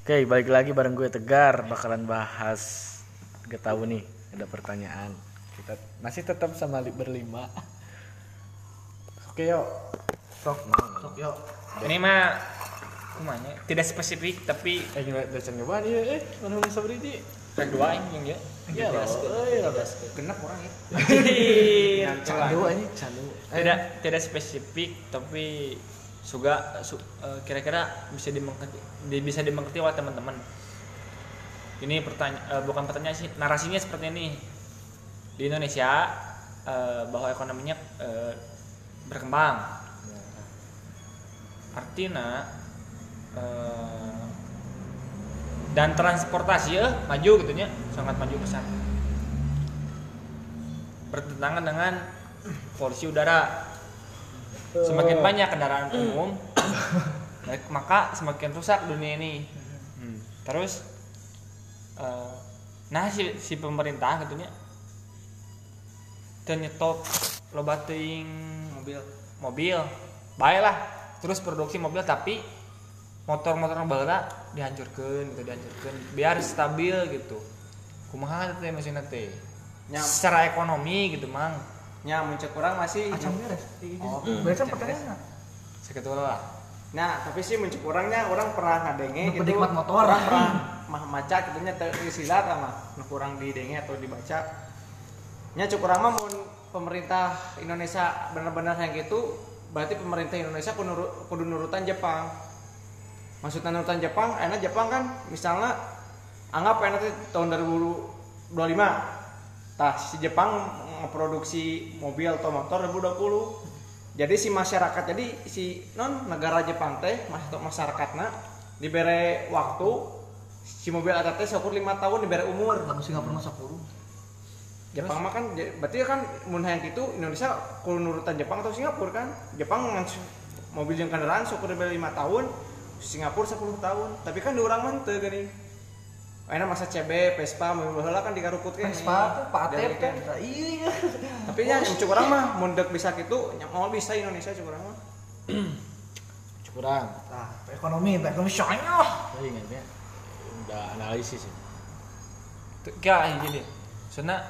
Oke, balik lagi bareng gue Tegar bakalan bahas gak tahu nih ada pertanyaan. Kita masih tetap sama li- berlima. Oke, yuk. Sok, sok yuk. Ini mah kumanya tidak spesifik tapi Eh, gimana dasar nyobaan iya eh mana mau sabri di. rek dua yang ya. Iya loh. Eh, iya, genep orang ya Candu ini, candu. tidak tidak spesifik tapi juga su- eh, kira-kira bisa dimengerti di- bisa dimengerti oleh teman-teman. Ini pertanyaan bukan pertanyaan sih narasinya seperti ini di Indonesia eh, bahwa ekonominya eh, berkembang. Artinya eh, dan transportasi eh, maju gitu nya sangat maju pesan bertentangan dengan polusi udara semakin banyak kendaraan umum maka semakin rusak dunia ini. Hmm. terus eh, nah si, si pemerintah nya teu nyetop loba teuing mobil. Mobil baiklah terus produksi mobil tapi motor-motor baheula dihancurkan gitu dihancurkan biar stabil gitu. Kumaha teh mesinna teh? Secara ekonomi gitu mang nya muncul kurang masih. Acam beres. Oh, Beres. cek pertanyaan. lah. Nah tapi sih muncul kurangnya orang pernah ngadenge gitu. penikmat motor. orang pernah mah maca gitu nya teu silat mah nu kurang didenge atau dibaca. Nya cukup kurang mah mun pemerintah Indonesia benar-benar yang gitu berarti pemerintah Indonesia kudu, nuru- kudu nurutan Jepang. Maksudnya nurutan Jepang enak Jepang kan? Misalnya anggap enak tahun 2025 tah si Jepang memproduksi mobil atau motor 2020 jadi si masyarakat jadi si non negara Jepang teh mas masyarakatna dibere waktu si mobil ada teh syukur lima tahun dibere umur. Lalu Singapura masa 10. Jepang mah kan berarti kan mun hayang gitu Indonesia kudu nurutan Jepang atau Singapura kan? Jepang mobil yang kendaraan syukur dibere lima tahun Singapura 10 tahun. Tapi kan di mah teu geuning Ayeuna masa CB, Vespa, mobil baheula kan digarukut ke Vespa tuh Pak Atep kan. Iya. Tapi ya yang cukup orang mah mun deuk bisa gitu, nya mau bisa Indonesia cukup orang mah. Kurang. Nah, ekonomi, ekonomi syanya. Tadi ingatnya udah analisis ya. Tuh, kayak gini soalnya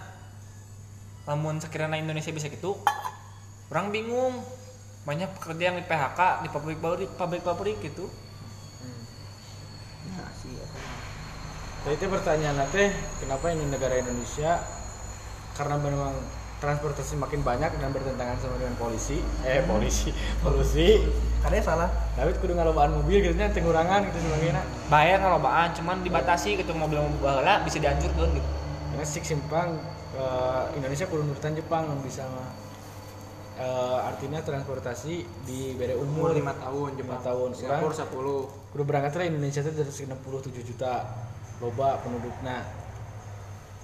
lamun sekiranya Indonesia bisa gitu orang bingung banyak pekerja yang di PHK di pabrik-pabrik pabrik-pabrik gitu Nah, sih ya. Jadi itu pertanyaan teh kenapa ini negara Indonesia karena memang transportasi makin banyak dan bertentangan sama dengan polisi eh polisi polusi Kadang salah. tapi kudu ngalobaan mobil gitu nya tengurangan gitu sebagainya bayar ngalobaan cuman dibatasi gitu mobil-mobil baheula bisa dihancurkan gitu karena sik simpang eh, Indonesia kudu nurutan Jepang yang bisa mah. Eh, artinya transportasi di bere Umur umur 5 tahun lima Jepang. tahun Singapura 10. kudu berangkat lah Indonesia itu dari 67 juta loba pendudukna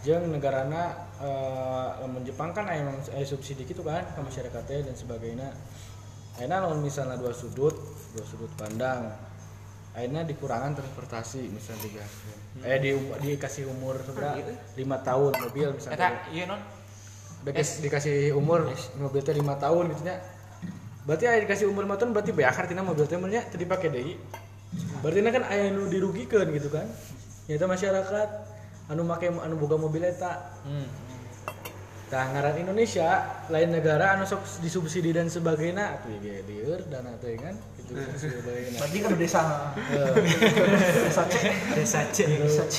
jeung negarana eh lamun Jepang kan aya emang aya subsidi gitu kan ke masyarakatnya dan sebagainya. Akhirnya lamun misalnya dua sudut dua sudut pandang akhirnya dikurangan transportasi misalnya digaskeun eh di, dikasih umur seberapa? Lima tahun mobil eta misalnya iya non? Dikasih, dikasih umur mobil teh lima tahun gitu nya. Berarti aya dikasih umur lima tahun berarti beakar tina mobil teh nya teu dipake deui. Berarti na kan aya nu dirugikeun gitu kan nyata masyarakat anu make anu boga mobil eta hmm. Tah ngaran Indonesia lain negara anu sok disubsidi dan sebagainya atuh ge dieur dana teh kan gitu sebagainya Berarti kan desa. Desa C. Desa C. Desa C.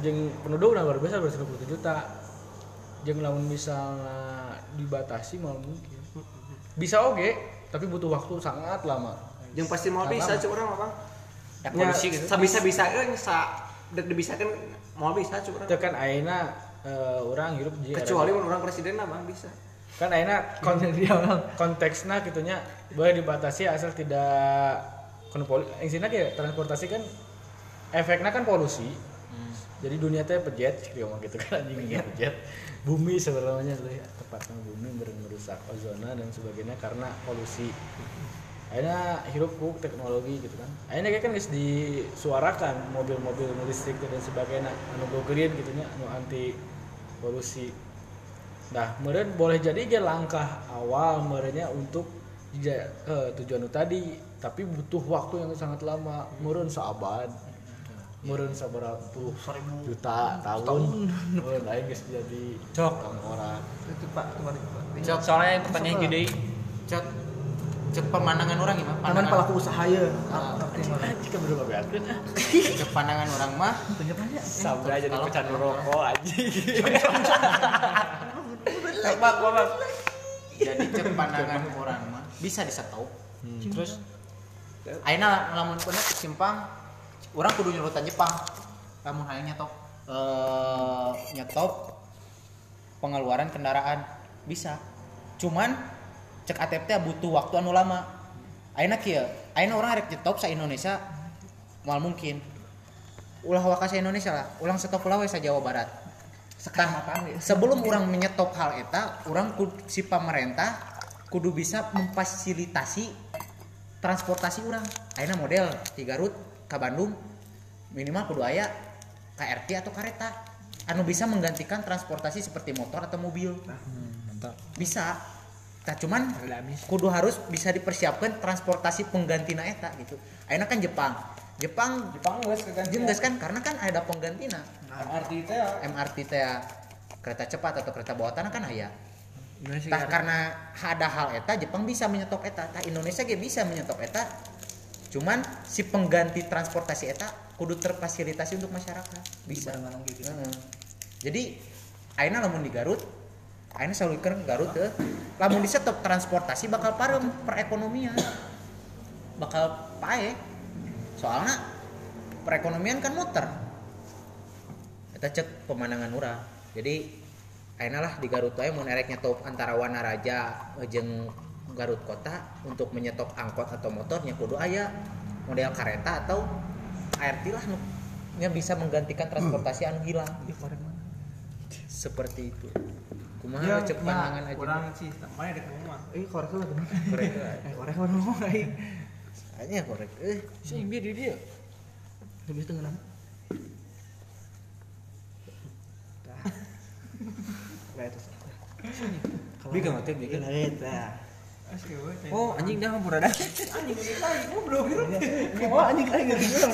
jeung penduduk udah luar biasa 250 juta jeung lamun misalnya dibatasi mau mungkin bisa oke tapi butuh waktu sangat lama Jeung pasti mau bisa cukup orang apa? Ya polisi gitu. Sabisa-bisa kan sa dek dibisakan mau bisa cukup itu kan ayeuna eh, orang hidup di Kecuali mun orang presiden mah Bang, bisa. kan ayeuna kon konteksnya gitunya boleh dibatasi asal tidak kon poli intinya kayak transportasi kan efeknya kan polusi. Jadi dunia teh pejet sih ngomong gitu kan anjing ya pejet. Bumi sebenarnya lebih tepatnya bumi merusak ozona dan sebagainya karena polusi akhirnya hirup ku teknologi gitu kan. Akhirnya kayak kan guys disuarakan mobil-mobil listrik dan sebagainya anu go green gitu nya anu anti polusi. Nah meren boleh jadi ge langkah awal merenya untuk eh, tujuan tadi tapi butuh waktu yang sangat lama. Meren saabad meureun sabaraha puluh juta tahun. meureun aing geus jadi Cok. orang. Itu pak Cok, soalnya yang pertanyaan gede. Cok, cek pemandangan orang gimana? taman pelaku usaha ya jika belum beakeun ah Cek pandangan orang mah tanya tanya sampai jadi Kalau- pecandu rokok Bang, bang, bang. jadi cek pandangan orang mah bisa disetop. Terus Aina lamun pernah ke simpang, orang kudu nyurutan Jepang. Lamun hayang nyetop eh nyetop pengeluaran kendaraan bisa. Cuman cek ATP teh butuh waktu anu lama. Aina kieu, aina orang rek nyetop sa Indonesia mal mungkin. Ulah wakasa Indonesia lah, ulang stop ulah sa Jawa Barat. sekecamatan ya Sebelum orang menyetop hal eta, orang si pemerintah kudu bisa memfasilitasi transportasi orang. Ayeuna model di Garut ke Bandung minimal kudu aya KRT atau kereta anu bisa menggantikan transportasi seperti motor atau mobil. mantap Bisa. Nah, cuman kudu harus bisa dipersiapkan transportasi penggantina eta gitu. Ayeuna kan Jepang. Jepang Jepang jelas kan karena kan ada penggantina. arti itu ya MRT teh kereta cepat atau kereta bawah tanah kan aya. Tah karena ada hal eta Jepang bisa menyetop eta, tah Indonesia ge bisa menyetop eta. Cuman si pengganti transportasi eta kudu terfasilitasi untuk masyarakat. Bisa. gitu. Jadi ayeuna lamun di Garut, ayeuna salurikeun ke Garut teh, lamun disetop transportasi bakal parem perekonomian. Bakal pae. Soalnya perekonomian kan muter. Kita cek pemandangan urang. Jadi ayeuna lah di Garut wae mun erek nyetop antara Wanaraja jeung Garut kota untuk menyetop angkot atau motornya kudu aya model kereta atau ART lah nya bisa menggantikan transportasi anu hilang seperti itu kumaha Ya, cek pandangan aja. Kurang sih namanya dek ngomong eh korek lah teman korek eh korek mana ngomong aing hanya korek. Eh. Sih biar di dia. Lebih tengah nama. Lah, itu Bikin mati, bikin. Gue oh anjing dah hampura dah Anjing ini kai, goblok gitu. Oh, anjing kai gitu.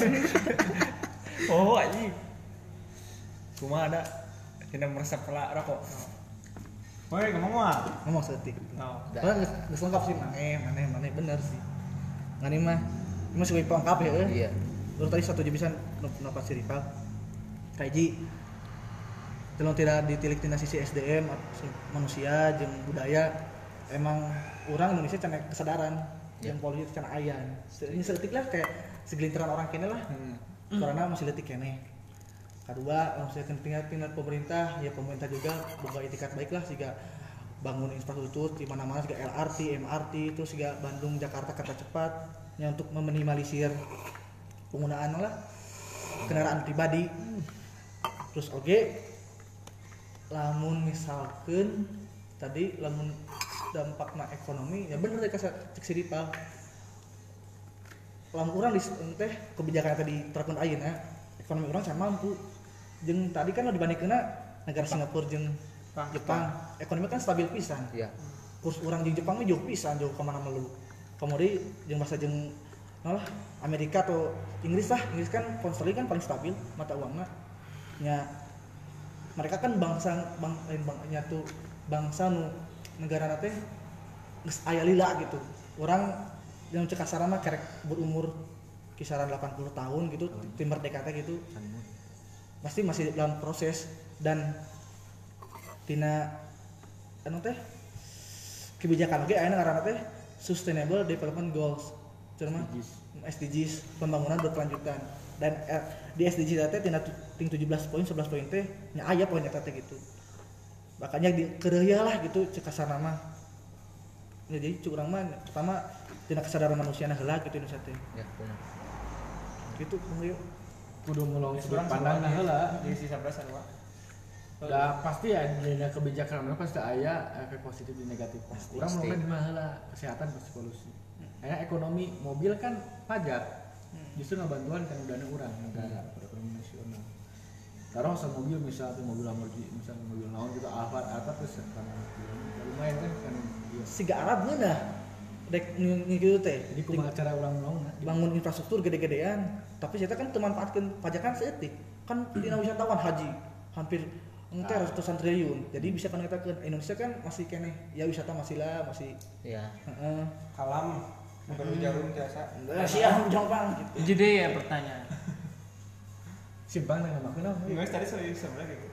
oh anjing. Cuma ada tidak meresap rokok Woi ngomong mah Ngomong setik. no Soalnya geus geus lengkap sih maneh, maneh, maneh bener sih. Ngani mah ini masih pelengkap ya. eh. iya Baru tadi satu jebisan napa si rival. Kaiji Kalau tidak ditilik tina sisi SDM manusia jeung budaya emang orang Indonesia cenah kesadaran Ya. yang polisi cenah aya. Ini sedetik lah kayak segelintiran orang kene lah. Karena masih letik kene. Kedua, saya tingkat tingkat pemerintah, ya pemerintah juga boga itikat baik lah sehingga bangun infrastruktur di mana-mana juga LRT, MRT, terus juga Bandung, Jakarta kereta cepat yang untuk meminimalisir penggunaan lah kendaraan pribadi. Terus oke, lamun misalkan tadi lamun dampakna ekonomi ya bener ya cek si Dipal. lamun orang di teh kebijakan tadi terapkan ayeuna ekonomi orang can mampu jeung tadi kan dibandingkeun negara Singapura jeung Jepang. Jepang. Ekonomi kan stabil pisan. Iya. Kurs orang jeung Jepang mah jauh pisan jauh ke mana melu kemudian jeung bahasa jeung nah lah Amerika atau Inggris lah. Inggris kan pound sterling kan paling stabil mata uangnya. Nya mereka kan bangsa bang lain bangnya tuh bangsa nu negara teh geus aya lila gitu. Orang yang cek kasaran mah kerek berumur kisaran 80 tahun gitu tim merdeka teh gitu pasti masih dalam proses dan tina anu teh kebijakan. Lagi ayeuna ngaranna teh sustainable development goals. Cerma SDGs pembangunan berkelanjutan. Dan eh, di SDGs teh tina ting 17 poin 11 poin teh nya aya poin eta teh gitu. Makanya di lah gitu cek kasana mah. Ya, jadi cuk urang mah pertama tina kesadaran manusia nah gitu Indonesia teh. Ya benar. Gitu Rio kudu mulung sudut Kurang pandang semuanya. heula di sisa belas dua Ya pasti ya di kebijakan mana pasti aya efek positif dan negatif. Pasti, Kurang pasti. mulai di mana lah kesehatan pasti polusi. Karena ekonomi mobil kan pajak. Justru ngebantuan kan dana orang negara perekonomian nasional. Taruh sama mobil misalnya mobil Lamborghini misalnya mobil naon gitu Alphard Alphard terus kan lumayan kan kan iya. siga Arab ngeunah dek gitu teh. Jadi kumaha cara orang ngomong bangun infrastruktur gede-gedean. Tapi saya kan teman manfaatkan pajakan seetik kan di wisatawan haji. Hampir ente ratusan triliun. Jadi bisa kan kita ke Indonesia kan masih kene. Ya wisata masih lah masih. Iya. heeh. Kalam. Baru jarum biasa. masih ah jawab gitu. Jadi ya pertanyaan simpang makan apa Guys tadi saya sebenarnya gitu.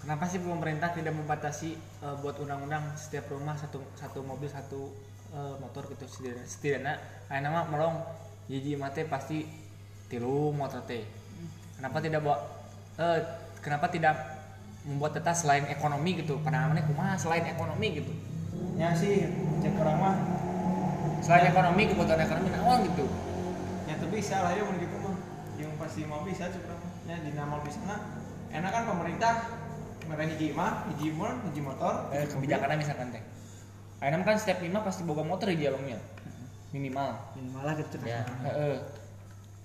kenapa sih pemerintah tidak membatasi eh, buat undang-undang setiap rumah satu satu mobil satu eh, motor gitu setidaknya setidaknya kayak nama melong jiji mate pasti tilu motor teh kenapa tidak buat eh, kenapa tidak membuat data selain ekonomi gitu pada namanya kumaha selain ekonomi gitu Ya sih, cek orang mah. selain ekonomi kebutuhan ekonomi naon gitu Ya bisa lah ya mun gitu mah. Yang pasti mau bisa cek orang. Ya di nama bisa nah. Enak kan pemerintah merah hiji mah, hiji motor, eh, hiji mobil. kebijakannya misalkan teh Ayeuna kan setiap lima pasti boga motor di jalurnya. Minimal. Minimal lah gitu Ya. Heeh.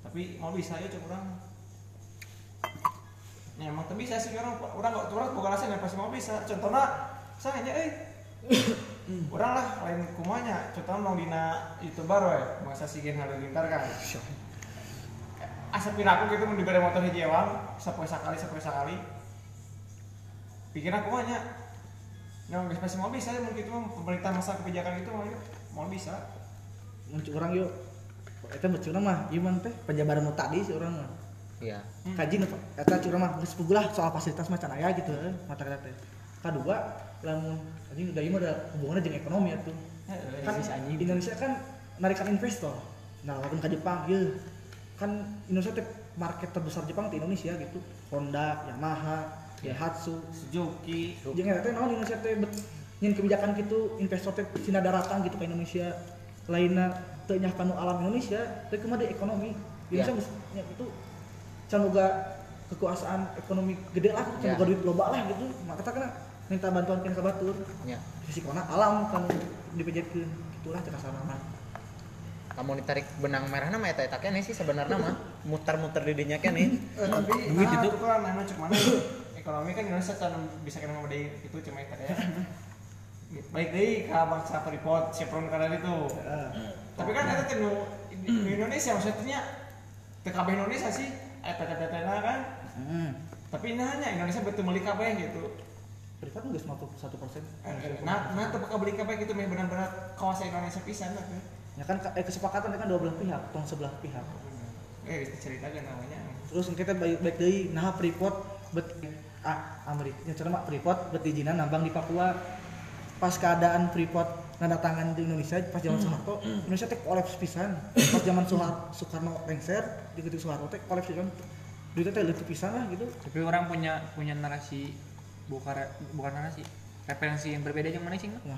tapi mau bisa ya cek orang. Ya emang tuh bisa sih orang orang nggak orang bukan alasan ya pasti mau bisa. Contohnya saya aja eh. Orang lah lain kumanya. Contohnya mau dina youtuber we masa sih gen halilintar kan? Asap aku gitu mau diberi motor hiji ewang sapoe sakali sapoe sakali pikir aku banyak nah geus pasti mau bisa mungkin itu pemerintah masa kebijakan itu mau mau bisa muncul orang yuk. Itu muncul mah gimana teh. Penjabaran nu tadi si orang mah. Iya. kaji nu eta curang mah geus pugulah soal fasilitas macan aya gitu eh, mata kata teh. Kadua lamun anjing udah ieu ada hubungannya jeung ekonomi atuh. Kan Indonesia kan narikan investor. Nah walaupun ke Jepang ya kan Indonesia teh market terbesar Jepang di Indonesia gitu. Honda Yamaha Daihatsu Suzuki jeung eta teh naon Indonesia teh bet nyin kebijakan gitu investor teh cina datang gitu ke Indonesia lainna teu nyah kanu alam Indonesia teh kumaha di ekonomi Indonesia Ya. geus nya itu can boga kekuasaan ekonomi gede lah can Ya. boga duit loba lah gitu maka kena minta bantuan kena ka batur Ya. fisikona alam kan dipejetkeun itulah cek asal nama Kamu ditarik benang merah nama eta eta sih sebenarnya mah muter-muter di dinya kene. Eh, tapi Duit nah, itu. kan emang cek mana ekonomi kan Indonesia kan bisa kena mau dari itu cuma itu ya baik deh ke bangsa Freeport Chevron karena itu. Tapi kan ada kan di di Indonesia maksudnya TKB Indonesia sih eh PT-PT kan. Hmm. tapi nanya Indonesia betul beli KB gitu. Privat nggak semua satu persen? Eh, nah nah tuh bakal beli KB gitu benar-benar kawasan Indonesia pisan lah ya kan eh, kesepakatan kan dua belah pihak tong sebelah pihak. Eh bisa ceritakan namanya. Terus kita baik baik deui nah Freeport bet ah Amerika ya mak Freeport bet diizinan nambang di Papua. Pas keadaan Freeport nanda tangan di Indonesia pas zaman Soeharto Indonesia teh kolaps pisan. Pas zaman Soeharto Soekarno lengser di ketika Soeharto teh kolaps pisan. Duitnya teh leutik pisan lah gitu. Tapi orang punya punya narasi bukan bukan narasi referensi yang berbeda yang mana sih ya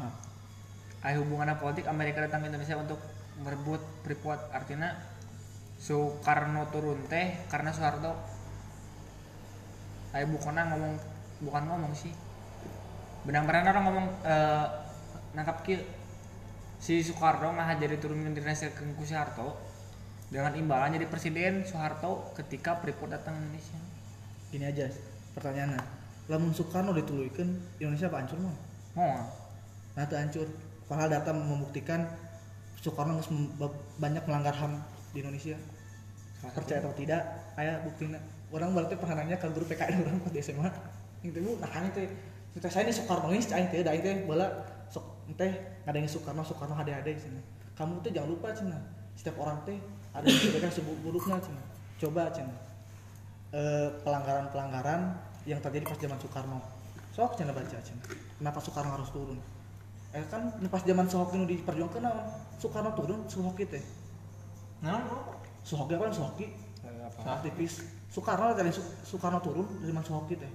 Ada hubungan politik Amerika datang ke Indonesia untuk merebut Freeport. Artinya Soekarno turun teh karena Soeharto Ayo bukan ngomong bukan ngomong sih. Benang-benang orang ngomong eh, nangkap ki si Soekarno nggak jadi turun ke Indonesia ke ku Soeharto dengan imbalan jadi presiden Soeharto ketika Freeport datang Indonesia. Gini aja pertanyaannya. Lamun Soekarno dituluikeun Indonesia apa hancur mah mau nah itu hancur. Padahal data membuktikan Soekarno banyak melanggar HAM di Indonesia. Percaya atau tidak ayah buktinya orang berarti pernah nanya ke guru PKN orang pas di SMA yang teh nah kan teh kita saya ini Soekarno ini cai teh da teh bala sok teh ada yang Soekarno Soekarno ada ada cina kamu tuh jangan lupa cina. Setiap orang teh ada yang kebaikan sebut buruknya cina. Coba cina. Eh, pelanggaran-pelanggaran yang terjadi pas zaman Soekarno. Sok cina baca cina. Kenapa Soekarno harus turun? Eh kan pas zaman Soekarno diperjuangkan? Soekarno turun Soekarno teh. Nah Sohoki apa Sohoki? Aktivis Soekarno dari Soekarno turun dari mana Sohoki teh?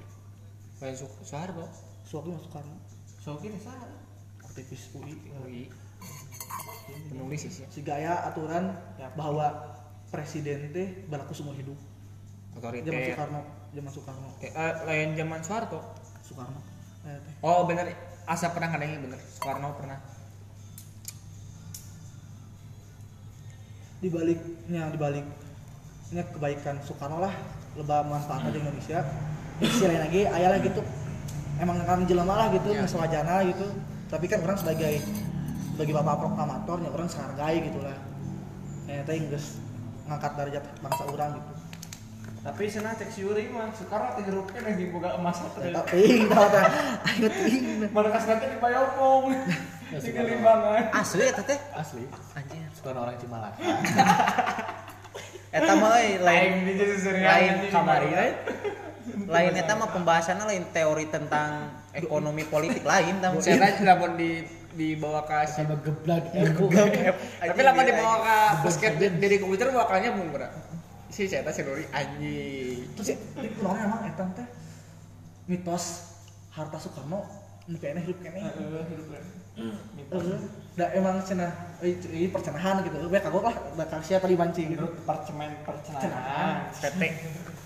Kayak Soeharto? Sohoki mas Soekarno. So gini salah aktivis UI. UI penulis sih Si gaya aturan bahwa presiden teh berlaku seumur hidup. Zaman otoriter Soekarno, zaman Soekarno, Eh, eh, lain zaman Soeharto? Soekarno. Eh, teh. oh bener. Asa pernah ngadengin bener. Soekarno pernah. Di baliknya di baliknya kebaikan Soekarno lah lebah manfaatnya di Indonesia. Sisi lain lagi aya lah gitu. Emang kan jelema lah gitu, Ya. yeah. sewajana gitu. Tapi kan orang sebagai bagi bapak proklamatornya orang sehargai gitu lah ya teh geus ngangkat derajat bangsa orang gitu Tapi sana cek si Yuri mah sekarang hirupnya yang dibuka emas atau ting tah teh ayo ting Markas nanti di Bayokong. Di kelimbangan. Asli eta teh. asli Anjir. suka orang Cimalaka Eta mah euy, lain jadi lain kamari lain. Lain eta mah pembahasannya lain teori tentang ekonomi politik lain tah. Saya lamun di dibawa ke sama geblak tapi lama dibawa ke basket di- dari komputer bakalnya berat si saya si Nuri anjing. Terus ya di orang emang eta teh mitos harta Soekarno nu kayaknya hidup kayaknya. Heeh. Da emang cenah euy ini percenahan gitu. Gue kagok lah bakal siapa dimancing gitu. Menurut departemen percenahan. PT.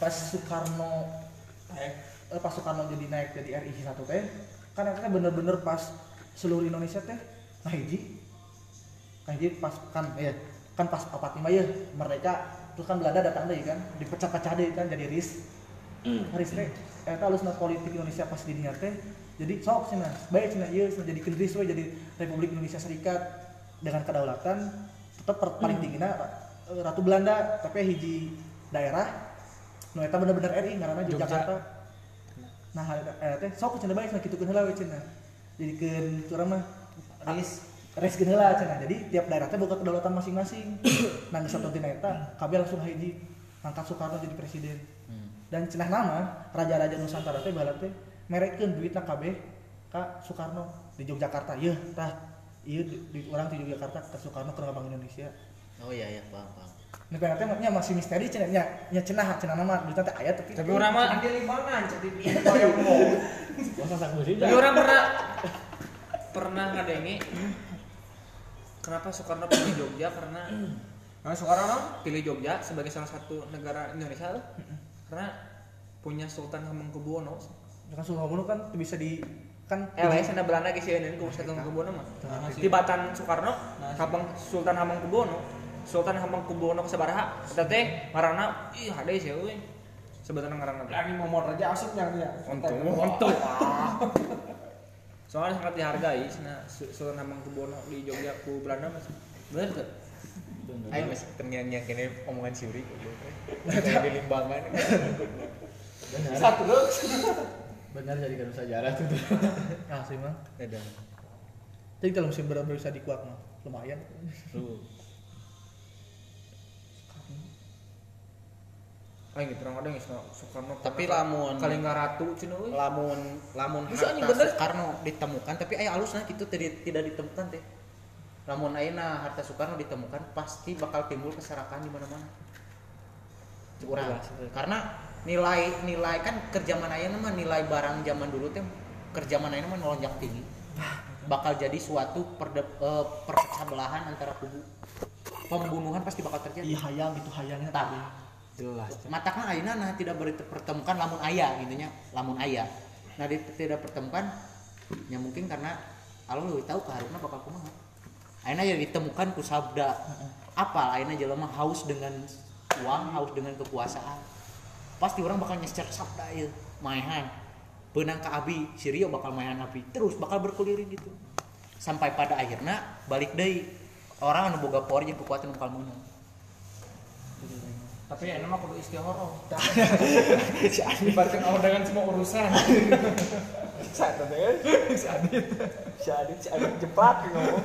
Pas Soekarno Eh, eh, pas Soekarno jadi naik jadi RI satu teh kan teh bener-bener pas seluruh Indonesia teh nah hiji nah hiji pas kan ya kan pas apa lima ya merdeka terus kan Belanda datang deh kan dipecah-pecah deh kan jadi RIS RIS teh eta alusna politik Indonesia pas di dinya teh jadi sok cenah baik cenah ieu cenah jadi we jadi Republik Indonesia Serikat dengan kedaulatan tetap per- paling tingginya eh, Ratu Belanda tapi hiji daerah. Nu eta bener-bener RI ngaranna Yogyakarta. Nah eh teh sok cenah bae cenah kitukeun heula we cenah jadikeun urang mah. Ris. res heula cenah jadi tiap daerah teh boga kedaulatan masing-masing. Nah satu tina eta kabeh langsung hiji. Angkat Soekarno jadi presiden. Dan cenah nama raja-raja Nusantara teh baheula teh merekeun duitna kabeh ka Soekarno di Yogyakarta. Yeuh tah. Ieu di, di orang di Yogyakarta ke Soekarno ke Bank Indonesia. Oh iya iya, paham paham. Teh nya masih misteri cenah nya nya cenah cenah nama duitna teh aya tapi tapi orang mah Di limbangan jadi di Bayokong. masa musik tapi orang pernah pernah ngadengi kenapa Soekarno pilih Jogja? Karena Nah, Soekarno pilih Jogja sebagai salah satu negara Indonesia karena punya Sultan Hamengkubuwono kan Soekarno kan bisa di kan eh lain sana Belanda geus sieun ku Sultan Hamengkubuwono mah tibatan Soekarno kapang Sultan Hamengkubuwono Sultan Hamengkubuwono sabaraha eta teh ngaranna ih hade sih euy. Sebenarnya ngaranna teh. Lagi momor raja asup yang dia. untung untung soalnya sangat dihargai sana Sultan Hamengkubuwono di Jogja ku Belanda mas. Bener tuh Ayo mas, ternyata yang kini omongan Suri Kayak di limbangan. Satu dong. benar jadikan sejarah tuh. Ah sih mah Ada jadi kalau musim benar bisa dikuat mah lumayan. Lu Aing gitu orang ada yang Soekarno Tapi lamun Kalingga Ratu cina euy Lamun Lamun Bisa, anjing, harta bener. Soekarno ditemukan Tapi ayah alusnya itu tidak, tidak ditemukan teh. Lamun ayeuna harta Soekarno ditemukan Pasti bakal timbul keserakan di mana-mana. Kurang. Karena nilai nilai kan kerja mana ayeuna mah nilai barang zaman dulu teh kerja mana mah melonjak tinggi. Bakal jadi suatu perde, perpecah belahan antara kubu. Pembunuhan pasti bakal terjadi. Iya hayang gitu hayangnya tadi jelas matakna ayeuna nah tidak bertemukan lamun aya gitunya. Lamun aya. Nah di, tidak pertemukan ya mungkin karena Allah lebih tahu keharusnya bakal kumaha? Ayeuna ya ditemukan ku sabda. Apa ayeuna jelema haus dengan uang haus dengan kekuasaan pasti orang bakal nyecer sabda ya maehan benang ke abi si Rio bakal maehan abi. Terus bakal berkeliling gitu. Sampai pada akhirnya balik deui orang anu boga power jeung kekuatan bakal menang tapi enak mah kudu istihoroh Dibatin Allah dengan semua urusan. Deh si Adit. Si Adit si Adit jepat ngomong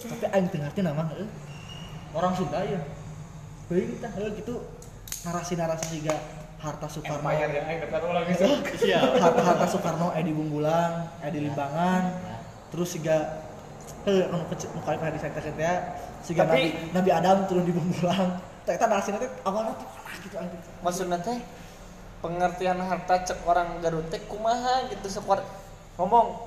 tapi aing teu ngarti nama heeh. Orang Sunda ya. Beuing tah gitu narasi-narasi juga harta Soekarno. Empire ya, aing kata ulang itu. harta harta Soekarno Edi Bunggulang Edi Limbangan. Terus juga eh anu kecil kali pernah diceritakeun teh siga Tapi- Nabi Nabi Adam turun di eta narasina teh awalna teh ah gitu anjing. Maksudnya teh pengertian harta cek orang Garut teh kumaha gitu sekuat ngomong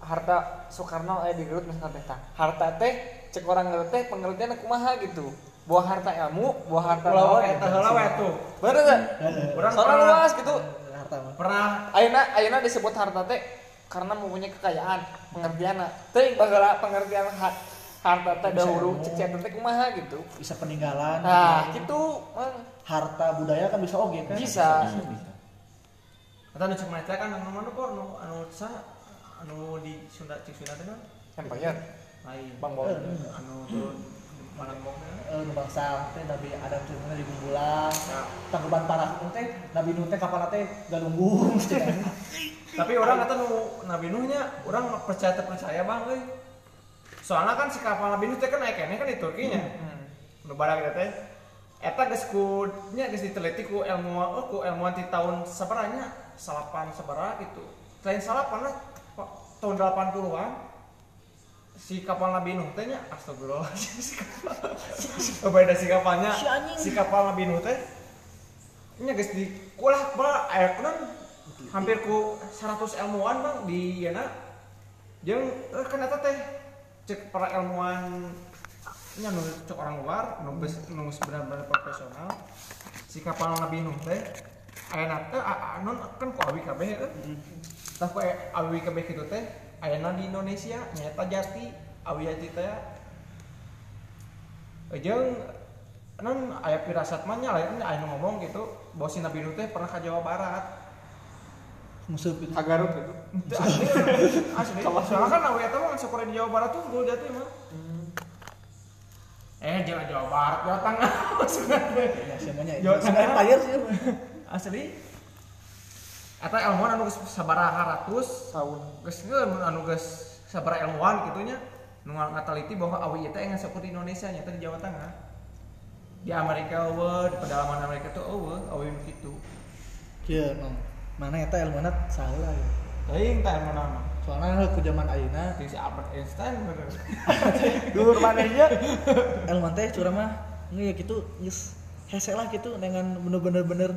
harta Soekarno aya di Garut misalnya teh harta teh cek orang Garut teh pengertian kumaha gitu buah harta ilmu buah harta Pulau naon eta heula we tuh. bener gak? Urang soalnya luas gitu. Harta mah Pernah. Ayeuna ayeuna disebut harta teh karena mempunyai kekayaan pengertianna teh baheula pengertian ha- harta teh Bisa dahulu cek teh kumaha gitu. Bisa peninggalan. Nah gitu. gitu man. harta budaya kan bisa oge kan? Bisa. Kata nu cek mereka kan anu mana porno anu sa anu di Sunda cek Sunda teh kan? Empire. Lain. Bang Bol anu turun eh bangsa teh Nabi Adam ceritanya di gumbulang Ya. tangguban parah teh Nabi Nuh teh kapal teh galunggung tapi orang kata nu Nabi Nuhnya orang percaya terpercaya bang euy. Soalnya kan si kapal Nabi Nuh teh kan naik kan di Turki nya. Nu barang teh. Eta geus ku nya geus diteliti ku ilmuwan oh, ku ilmuwan di tahun sabaranya salapan sabaraha gitu lain salapan lah tahun 80-an si kapal Nabi Nuh teh nya astagfirullah si kapal beda si kapalnya si kapal Nabi Nuh teh nya geus di kulah bala air kan hampir ku 100 ilmuwan bang di yana jeung eh, kan eta teh cek para ilmuwan nya nu cek orang luar nu geus nu benar-benar profesional. Si kapal Nabi Nuh teh ayeuna teh non kan ku awi kabeh teh tah ku awi kabeh kitu teh ayeuna di Indonesia nyata jati awi teh. Eh, jeung non aya pirasat mah nya lain aya ngomong gitu bahwa si Nabi Nuh teh pernah ke Jawa Barat. Musuh itu Garut gitu Itu. Asli asli. Soalnya kan awi eta mah sekolah di Jawa Barat tuh gue jatuh mah. Eh jalan Jawa Barat Jawa Tengah. Maksudnya ya semuanya itu Jawa Tengah. empire sih asli eta ilmuwan anu geus sabaraha ratus tahun geus ngeun anu geus sabaraha ilmuwan gitunya nu ngateliti bahwa awi eta yang seperti di Indonesia nyata di Jawa Tengah. Di Amerika eueuh di pedalaman Amerika tuh eueuh awi nu kitu. Kieu no. Mana eta ilmuna salah ya. teuing tah ilmu nama Soalnya ku zaman ayeuna. Si Albert Einstein bener. Dur manehnya ilmu teh curang mah nge ya gitu geus hese lah gitu dengan bener-bener bener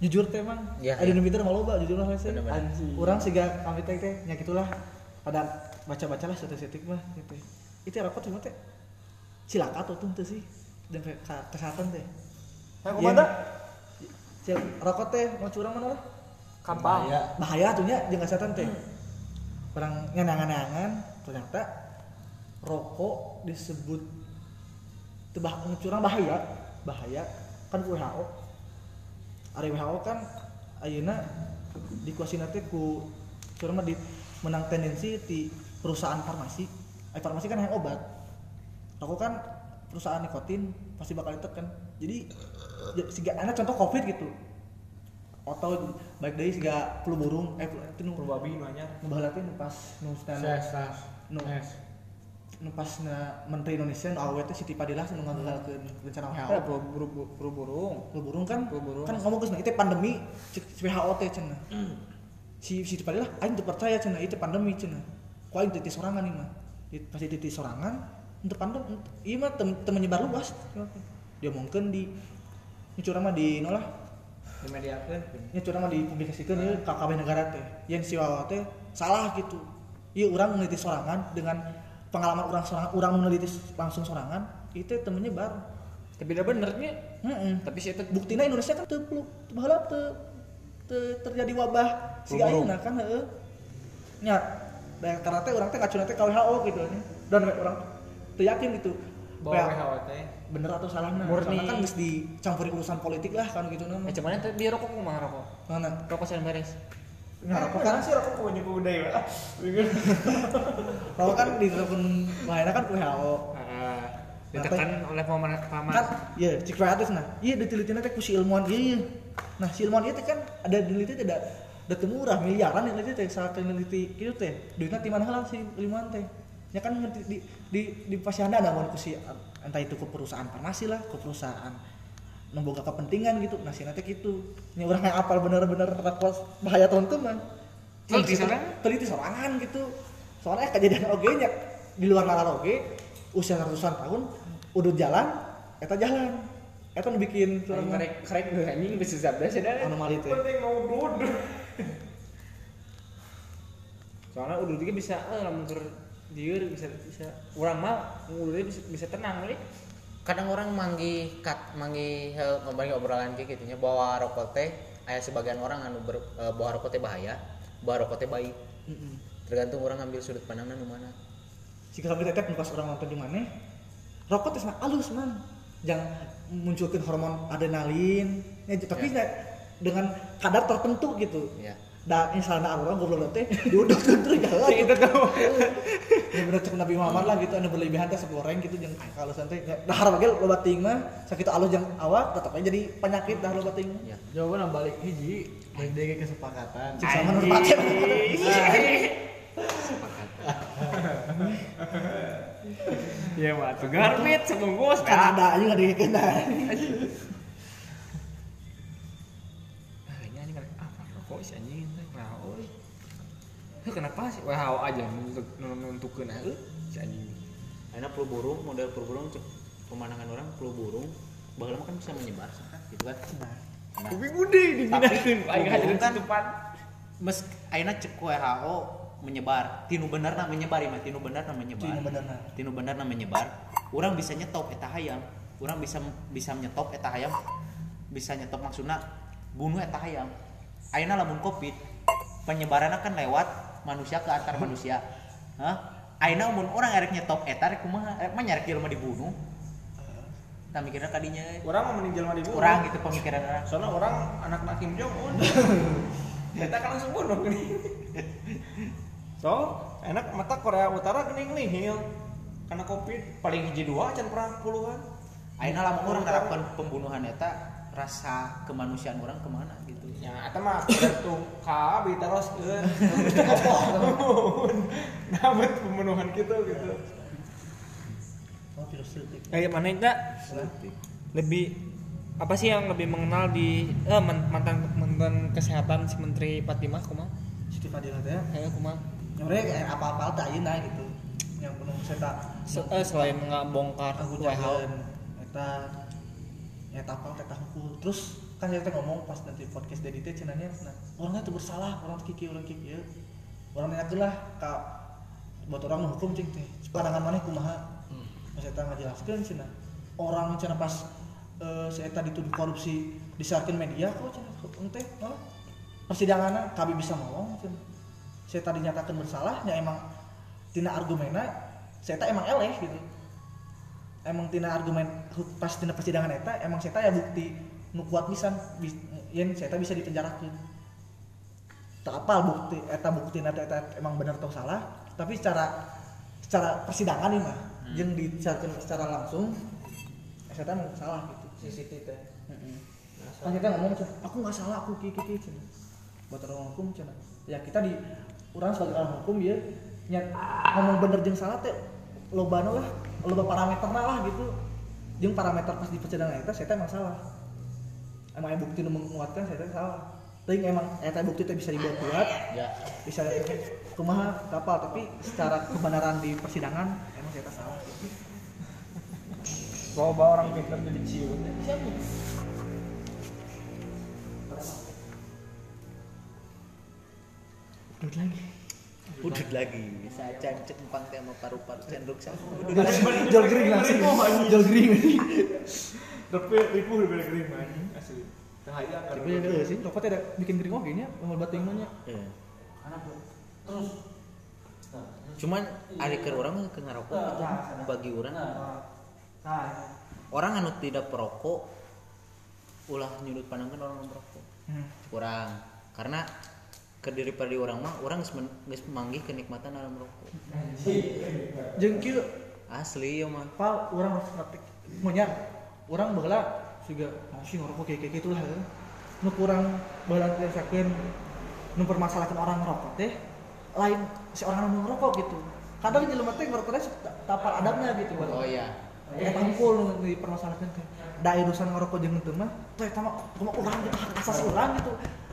jujur teh mang. Iya, ada iya. nu pinter malu jujur lah hese Bener-bener. Anjing. urang siga kami teh teh. Nya gitulah. Pada baca-baca lah statistik mah gitu itu rokok cuma teh. Cilaka tuh tuh sih. Dan ke ke- kesehatan teh. Nah, Iya, kumanda? cil rokok teh mau curang mana lah? Kampang. bahaya. Tuh nya jeung kesehatan teh. Orang nyanangan-nyangan ternyata rokok disebut tebah curang bahaya. Bahaya. Kan WHO ari WHO kan ayeuna dikuasina teh ku mah di menang tendensi di perusahaan farmasi. Eh farmasi kan yang obat. Rokok kan perusahaan nikotin pasti bakal ditekan jadi ya, siga anak contoh covid gitu. Atau baik dari siga flu burung eh itu nu babi nu anyar ngebaheula teh nu pas nu stand nu pas na menteri Indonesia nu awet teh Siti Fadilah nu ngagagalkeun rencana WHO Eh, buru buru buru burung. flu burung kan? Flu burung. kan ngomong geus itu pandemi WHO teh cenah. Si Siti Fadilah aing teu percaya cenah itu pandemi cenah. Ku aing teu sorangan ieu mah. Pasti teu sorangan untuk pandemi ieu mah teu teu menyebar luas. Dia mungkin di ini curang mah di nolah di media kan nya curang mah dipublikasikan ya ka kabeh negara teh. Yang si wawa teh salah gitu iya orang meneliti sorangan dengan pengalaman orang sorangan orang meneliti langsung sorangan itu teu menyebar Tapi udah bener nih. heeh Tapi sih buktinya Indonesia kan teu peluk teu baheula teu teu terjadi wabah si ayeuna kan heeh. Nya dan karena teh orang teh ngacuna teh ka WHO gitu nya dan orang teu yakin gitu. WHO teh. bener atau salah nah. Murni. Soalnya kan geus dicampuri urusan politik lah kan gitu nama Eh, cuman itu biar rokok kumaha rokok. mana? Rokok sen beres. Nah, rokok kan sih rokok kau nyuku udah ya rokok kan ditelepon bahayana kan WHO Heeh. Ditekan oleh paman paman. kan iya cik kreatif nah. Iya ditelitinya teh ku si ilmuwan iya iya. Nah si ilmuwan itu kan ada diliti tidak ada murah miliaran yang diliti teh saat neliti gitu teh. Duitnya di mana lah si ilmuwan teh? Ya kan ngerti di di di pasihanna namun ku si entah itu ke perusahaan farmasi lah ke perusahaan memboga kepentingan gitu. Nah si nanti gitu. Ini orang yang apal bener-bener rakwas bahaya teman-teman Teliti sorangan? teliti sorangan gitu. Soalnya kejadian oge nya di luar nalar oge usia ratusan tahun udah jalan eta jalan. Eta nu bikin Orang karek karek gue anjing bisa sabda sih dah. anomali teh. Penting mau duduk. Soalnya udah juga bisa eh lamun dieur bisa bisa urang mah udah bisa bisa tenang euy. Kadang orang manggi kat manggi ngomongin obrolan kayak gitunya bawa rokok teh. Aya sebagian orang anu ber, eh, bawa rokok teh bahaya bawa rokok teh baik. Tergantung orang ngambil sudut pandangnya nu mana. Jika kami tetep pas orang nonton di mana rokok teh alus man jangan munculkan hormon adrenalin ya, tapi Ya. ya, dengan kadar tertentu gitu. Ya da misalnya orang goblok teh. Diuduk tuh terus jalan. Itu tuh. Ya bener cek Nabi Muhammad lah gitu anu berlebihan teh goreng gitu jeung kalau santai dahar bagel loba ting mah sakit alus jeung awak tetap aja jadi penyakit dah loba ting. Mah Ya. Jawaban balik hiji, balik deui ke kesepakatan. cek sama nu pake ya mah tuh garbit sebungkus kan ada aja nggak dikeun kenapa sih? WHO aja nuntut nuntukeun heuh si anjing. Karena flu burung, model flu burung pemandangan orang flu burung mah kan bisa menyebar gitu kan. Nah, kuping gede dipindahkeun aing Tapi- hajaran kan- mes ayeuna cek WHO menyebar, tinu benerna menyebar mah tinu benerna menyebar. Tinu benerna. Tinu benerna menyebar. Urang bisa nyetop eta hayam, urang bisa bisa nyetop eta hayam, bisa nyetop maksudna bunuh eta hayam. Ayeuna lamun Covid penyebaranna kan lewat manusia ke antar manusia. Hah? Ayeuna mun urang erek nyetop eta rek kumaha? Erek mah nyarek jelema dibunuh. Tah mikirna kadinya orang mau meninggal mah dibunuh urang gitu pemikiran orang. soalnya orang anak anak Kim Jong Un kita kan langsung bunuh gini so enak mata Korea Utara gini nihil karena covid paling hiji dua can perang puluhan Ayeuna lamun urang nerapkeun pembunuhan eta rasa kemanusiaan orang ke mana. Ya eta mah tergantung ka abi terus keun nabet pembunuhan gitu gitu oh Kayak mana enggak? Lebih apa sih yang lebih mengenal di eh, man- mantan mantan kesehatan si Menteri Fatimah kumaha? Siti Fadilah teh Kayak kumaha? nyorek kayak apa-apa teh ayeuna gitu yang penuh saya Se- eh, selain nggak bongkar aku WHO. jalan eta eta apa eta hukum terus kan saya teh ngomong pas nanti podcast dari teh cenanya nah orangnya tuh bersalah orang kiki orang kiki ya. Orang nanya lah ka buat orang hukum cing teh pandangan mana kumaha? Pas eta ngajelaskeun cenah orang cenah pas eh, si eta dituduh korupsi disiarkeun media kok cenah teh malah persidangannya kami bisa ngomong cenah saya tadi nyatakan bersalah ya emang tina argumena saya tak emang eleh gitu. Emang tina argumen pas tina persidangan eta emang saya ya bukti nu kuat pisan yang saya bisa dipenjarakan tak apa bukti eta bukti eta, eta emang benar atau salah tapi secara secara persidangan nih mah yang dicarikan secara langsung saya emang salah gitu. CCTV teh. Kan kita ngomong Cen, aku nggak salah aku kiki kiki cina buat orang hukum cina ya kita di orang sebagai orang hukum ya nyat ngomong bener jeung salah teh loba lah loba parameter lah gitu. Jeung parameter pas di persidangan itu saya emang salah emang yang bukti nu menguatkan saya salah. Tapi emang eta bukti teh bisa dibuat kuat Ya. bisa kumaha kapal tapi secara kebenaran di persidangan emang saya salah. Coba orang pintar jadi ciut Udut lagi. Udut lagi. Bisa cancet empang teh sama paru-paru cendruk sama. jol gering langsung. Jol gering ribu lebih kering man. Asli. Cahaya kan tapi ya sih rokok ada bikin gering oke nya mau bating mah nya Iya. Cuman ari keur urang mah keur ngarokok gitu. bagi urang orang anu tidak perokok. Ulah nyudut pandangkan orang anu perokok. Hmm. kurang. Karena ke daripada orang mah orang geus manggih kenikmatan dalam merokok jeung kieu asli ya mah. Pal urang harus praktik. Monya urang baheula juga masih ngerokok kayak kayak gitu lah ya. nu kurang teh sakeun nu permasalahan orang ngerokok teh lain si orang anu ngerokok gitu kadang jelema teh ngerokok teh tapal adabnya gitu oh iya Ya tampul nu dipermasalahkan teh. Da urusan ngerokok jeung teu mah, teh eta mah kumaha urang gitu hak asasi urang gitu.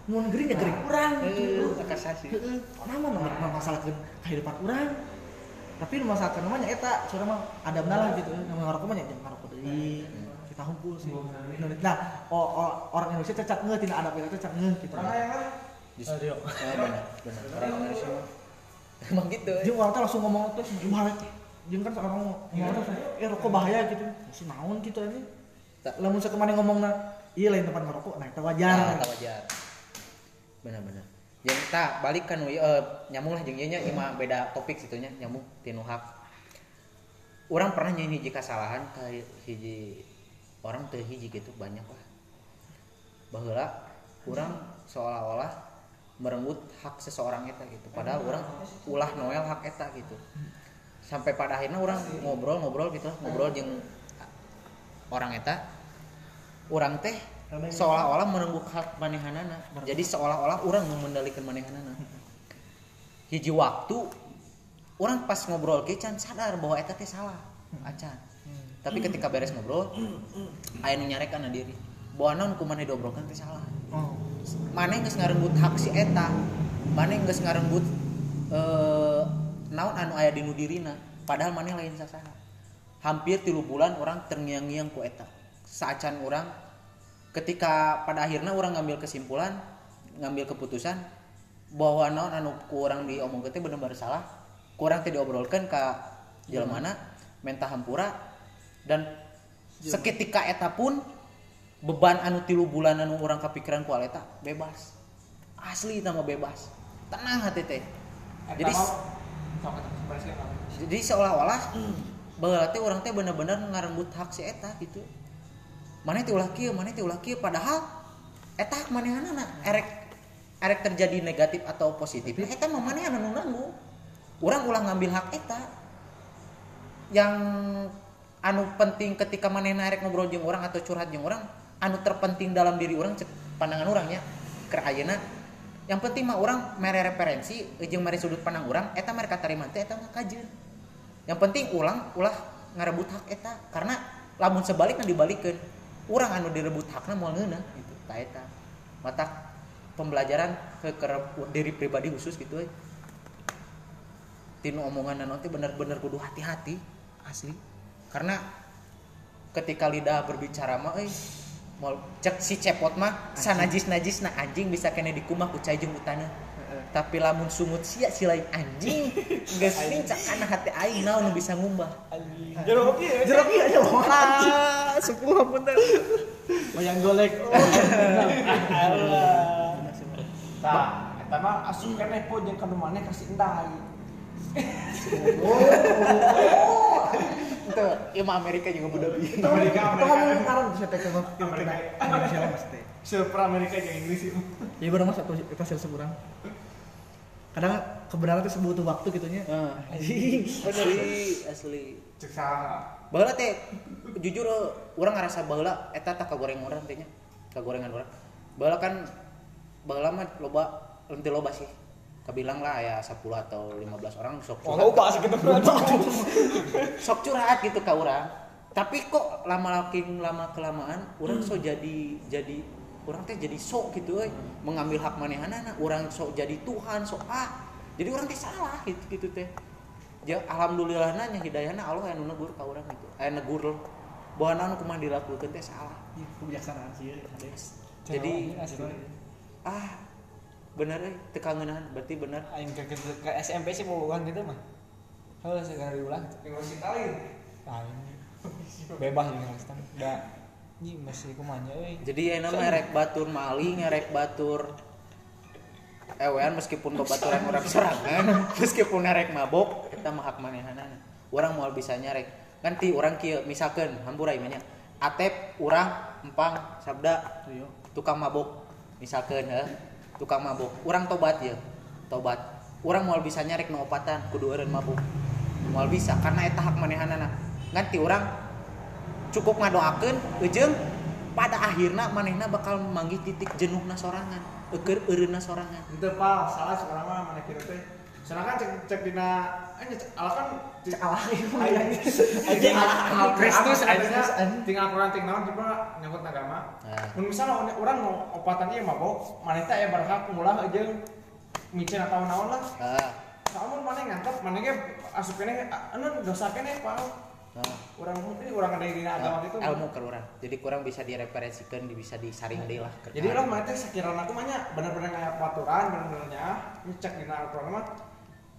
Mun gering ya gering urang gitu. hak asasi Heeh, namun nomor masalahkeun kehidupan urang. Tapi nu masalahkeun mah nya eta, curang mah adabna lah gitu. Nama ngerokok mah jangan ngerokok deui. Kita hunkul sih. Nah, oh, oh, orang Indonesia cecak ngeuh tina adab eta cecak ngeuh gitu. Justru eh, benar benar orang Indonesia emang gitu eh. Jeung orang teh langsung ngomong teh gimana Jeung kan orang ngomong teh eh rokok bahaya gitu. Si naon gitu aja. Tak. Lamun sakemana ngomongna iya lain tempat ngerokok, nah itu Nah, wajar. tak wajar benar-benar yang tak balik kan eh, nyamuk lah jeung ieu nya ieu mah beda topik situnya nyamuk tinu hak orang pernah nyanyi hiji kesalahan ke hiji orang teu hiji gitu banyak lah. Baheula orang seolah-olah merenggut hak seseorang eta gitu. Padahal orang ulah noel hak eta gitu. Sampai pada akhirnya orang ngobrol-ngobrol gitu ngobrol jeung orang eta. Orang teh seolah-olah merenggut hak manehanana. Jadi seolah-olah orang mengendalikan manehanana. Hiji waktu orang pas ngobrol ke can sadar bahwa eta teh salah. Acan tapi ketika beres ngobrol aya nu nyarekan diri. Bahwa naon kumaha diobrolkeun teh salah. Mana geus ngarenggut hak si eta. Mana geus ngarenggut eh naon anu aya di nu dirina. Padahal mana lain sasaha. Hampir tilu bulan orang terngiang-ngiang ku eta. Saacan orang ketika pada akhirnya orang ngambil kesimpulan ngambil keputusan bahwa naon anu ku urang diomong teh bener-bener salah kurang teh diobrolkeun ka jelema mentah hampura dan seketika eta pun beban anu tilu bulan anu orang kepikiran ku eta bebas. Asli nama bebas. Tenang hati teh. Jadi jadi seolah-olah berarti orang teh bener-bener ngarenggut hak si eta gitu. Mana teh ulah kieu mana teh ulah kieu padahal eta hak manehanana erek erek terjadi negatif atau positif nah, eta mah manehan anu nanggung orang ulah ngambil hak eta. Yang anu penting ketika manehna erek ngobrol jeung orang atau curhat jeung orang anu terpenting dalam diri orang pandangan orangnya keur ayeuna. Yang penting mah orang mere referensi jeung mere sudut pandang orang eta mere katarima teh eta mah yang penting ulang ulah ngarebut hak eta karena lamun sebaliknya dibalikeun orang anu direbut hakna moal ngeunah gitu ta eta. Mata pembelajaran ke, ke diri pribadi khusus gitu we tinu omongan nanti bener-bener kudu hati-hati asli karena ketika lidah berbicara mah euy mau cek si cepot mah sanajis najis nah anjing bisa kena dikumah ku cai jeung utana tapi lamun sungut sia si lain anjing. Geus cak kana hati aing naon nu bisa ngumbah Jeruk ieu. jeruk iya aja loh ah sepuh punten Wayang golek. Tah, eta mah asup keneh po jeung kanu maneh kasih endai. Itu mah Amerika juga budak bieu Amerika, Kita Amerika. ngomongin sekarang bisa teh ke Amerika. Indonesia lah pasti. Super Amerika jeung Inggris itu. jadi bener mas atau kita sih sekurang kadang kebenaran itu butuh waktu gitunya anjing. Bener asli. Cek baheula teh jujur orang ngerasa baheula eta tak kagoreng orang teh nya. Kagorengan orang baheula kan baheula mah loba leunteu loba sih kebilang lah ya 10 atau 15 orang sok curhat. Oh, sih kita sok curhat gitu ke orang. Tapi kok lama makin lama kelamaan orang sok jadi jadi orang teh jadi sok gitu euy mengambil hak manehanana orang sok jadi Tuhan sok ah. Jadi orang teh salah gitu gitu teh. Ya alhamdulillah nanya hidayahna Allah yang negur ka urang gitu. Eh negur. Bahwa naon kumaha dilakukeun teh salah. Ih, kebijaksanaan sih ada jadi ah bener euy teu kangeunaan berarti bener Aing ke, ke, ke SMP sih mau ulang gitu mah. Kalau sekarang diulang, Tinggal si lain. bebas jeung ngastan. Da ini masih kumanya euy. jadi enak mah rek batur maling rek batur ewean meskipun babaturan orang serangan meskipun rek mabok kita mah hak manehanana orang mau bisa nyarek kan ti orang kieu misalkan hampura imanya atep urang empang sabda tukang mabok misalkan heh, tukang mabok orang tobat ya. Tobat. Orang mau bisa nyarek nu opatan kudu eureun mabuk. Mau bisa karena eta hak manehanana. Nganti orang cukup ngadoakeun ujung pada akhirnya manehna bakal manggih titik jenuhna sorangan eker eureunna sorangan. Itu pal, salah seorang mana kira teh. Soalnya kan cek cek dina aja cek ala kan cek ala Anjing, Kristus, anjing. tinggal kurang tinggal naon tiba nyangkut agama. Nah. Mun misalnya orang mau opatan ieu mabok, mana teh aya berhak ngulah jeung micin atau naon lah. ah Soalnya mana ngantep, mana ge asup kene anu dosa kene pal. nah. Orang ini orang ada di agama gitu. ilmu ke urang jadi kurang bisa direferensikan bisa disaring deui lah Jadi orang mana teh sekiranya aku mah bener-bener kayak peraturan bener-benernya cek dina Al-Qur'an mah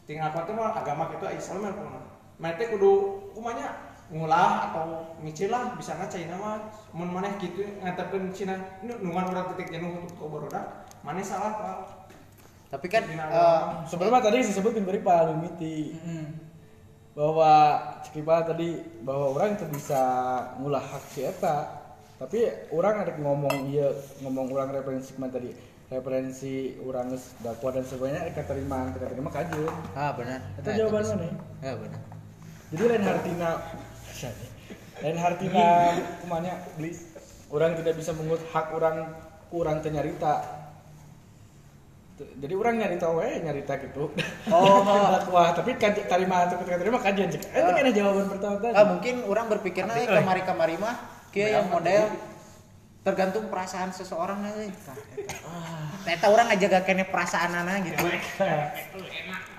tinggal apa tuh mah agama gitu Islam mah kumaha. Mana teh kudu kumanya ngulah atau micin lah bisa nggak China mah mun maneh gitu ngatepkeun Cina. Nu nungan urang titik jenuh untuk ke boroda maneh salah pak. Tapi kan Dina eh. Sebelumnya tadi disebutkan beri Pak Lumiti bahwa Cikipa tadi bahwa orang itu bisa ngulah hak si eta. Tapi orang ada ngomong iya ngomong orang referensi tadi referensi orang dakwah dan sebagainya kita terima kita terima kajian ah benar. Itu Nah, jawaban mana? ya benar. Jadi lain hartina lain hartina kumanya beli orang tidak bisa mengut hak orang kurang teu nyarita. Tuh, jadi orang nyarita we nyarita gitu. Oh. dakwah. Tapi kan terima atau kita terima kajian cek itu kan jawaban pertama tadi. Ah mungkin orang berpikirnya eh, kamari-kamari mah kieu yang model tergantung perasaan seseorang Tah, eta. Tah, eta orang ngajaga kene perasaan anak gitu.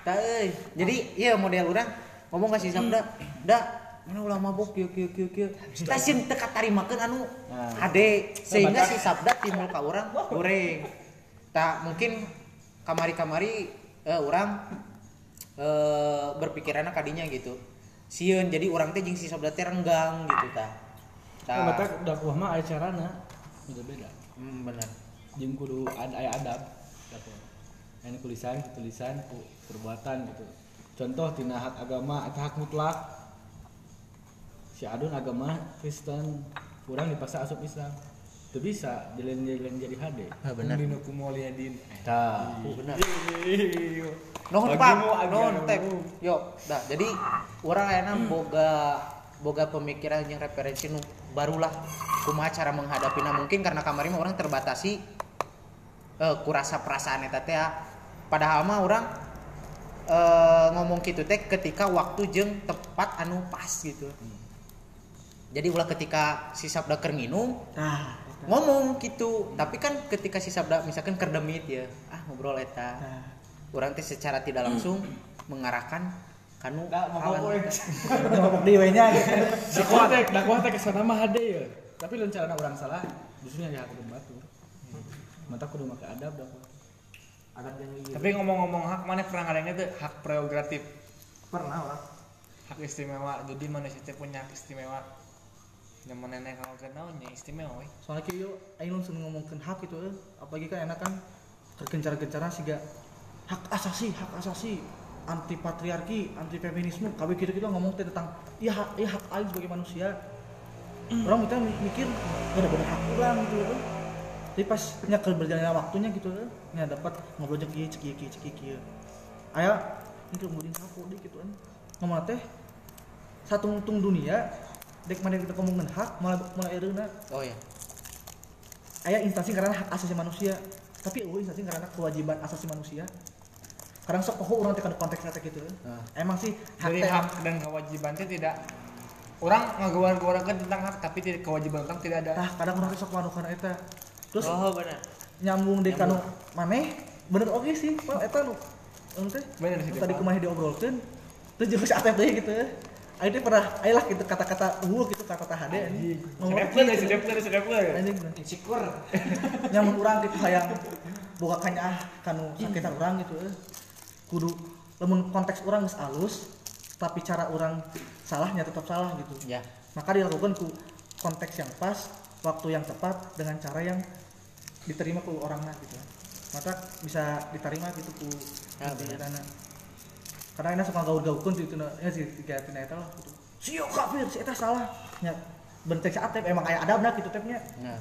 Euy. jadi iya model orang ngomong kasih sabda da mana ulah mabuk? Kieu kieu kieu kieu stasiun teu katarimakeun anu Nah. hade. Sehingga si sabda timbul ka urang goreng. Tak mungkin kamari-kamari eh, orang eh, berpikirannya kadinya gitu. Sieun jadi orang teh jeung si sabda teh renggang gitu tah. Nah, tah mata dakwah mah aya carana beda beda hmm, bener jeung kudu ada aya adab ku tulisan ku perbuatan gitu. Contoh tina hak agama atau hak mutlak. Si adun agama Kristen kurang dipaksa asup Islam. Itu bisa jalan jalan jadi HD ah bener Dino kumoliadin. tah bener Nuhun Pak, nuhun teh. Yo, dah. Jadi orang ayeuna boga boga pemikiran yang referensi nu barulah kumaha cara menghadapinya mungkin karena kamari mah orang terbatasi eh kurasa perasaan eta teh ya. padahal mah orang eh ngomong gitu teh ketika waktu jeung tepat anu pas gitu. Jadi ulah ketika si sabda keur nginum Nah, ngomong gitu tapi kan ketika si sabda misalkan kerdemit ya ah ngobrol eta nah. orang teh secara tidak langsung mengarahkan kanu Enggak, mau Ngomong di nya gitu. dakwah teh dakwah teh ke sana mah HD ya tapi lain cara orang salah justru nya kudu batur mata kudu make adab Adab yang iya. Tapi ngomong-ngomong hak mana pernah ngadengnya tuh hak prerogatif, pernah orang hak istimewa. Jadi manusia teh punya hak istimewa. Zaman nenek kalau kenalnya istimewa. we. soalnya kayak yuk ayo langsung ngomongin hak itu eh. apalagi kan enak kan tergencar-gencar sih gak hak asasi hak asasi anti patriarki anti feminisme kami kita kita ngomong tentang iya hak iya hak aing sebagai manusia. Orang kita mikir bener-bener hak orang gitu kan tapi pas nyakal berjalannya waktunya gitu kan nya dapat ngobrol jeung kieu kieu cek ieu kieu aya itu kemudian aku deh gitu kan ngomong teh satu untung dunia dek mana kita ngomongin hak malah malah ereuna oh ya aya instansi karena hak asasi manusia tapi eueuh instansi karena kewajiban asasi manusia kadang sok poho orang tekan konteks kata gitu Nah. emang sih hak teh hak dan kewajiban teh tidak orang ngagawar-gawarkan tentang hak tapi tidak kewajiban orang tidak ada. tah kadang orang sok manu kana eta terus oh benar nyambung di kanu maneh bener oke sih Pak eta nu anu teh Bener sih, tadi Pak. kumaha diobrolkeun teu jeung si atep deui gitu Ayo teh pernah ayo lah gitu kata-kata uh gitu kata-kata HD anjing ngomong Sedep gitu. lah, sedep lah, sedep lah. anjing insecure nyamun urang gitu hayang boga kanya ah kanu sakitan urang gitu. Kudu lamun konteks urang geus alus tapi cara urang salahnya tetap salah gitu. Ya. Maka dilakukan ku konteks yang pas waktu yang tepat dengan cara yang diterima ku orangnya gitu. Maka bisa diterima gitu ku Ya, sana karena ini suka gaul-gaulkeun di tuna ya si tiga tina eta lah gitu. Sio kafir si eta salah. Nya bentek si atep emang aya adabna gitu tepnya. Nah.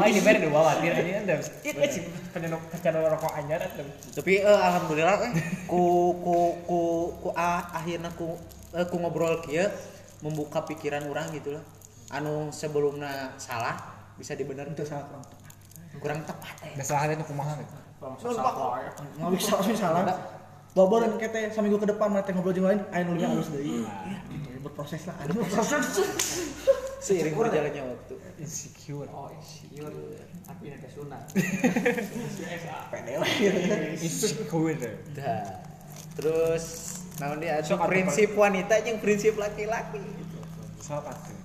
Wah ini bener dua watir ini anda. Itu sih. Penyeluk penyeluk rokok anyar ada. tapi eh, alhamdulillah eh ku ku ku ku ah, akhirnya ku eh, ku ngobrol kieu membuka pikiran orang gitu lah anu sebelumnya salah bisa dibenerin itu salah kurang tepat. Kurang tepat eh. Salah itu kumaha gitu. nggak bisa salah bobo dan kete seminggu ke depan nanti ngobrol lain ayo nulisnya halus Iya, gitu berproses lah. Ada berproses seiring berjalannya waktu Insecure. oh insecure. Tapi nanti sunat. Insecure. Dah. Terus naon dia? Atuh, prinsip wanita yang prinsip laki-laki. Sok atuh.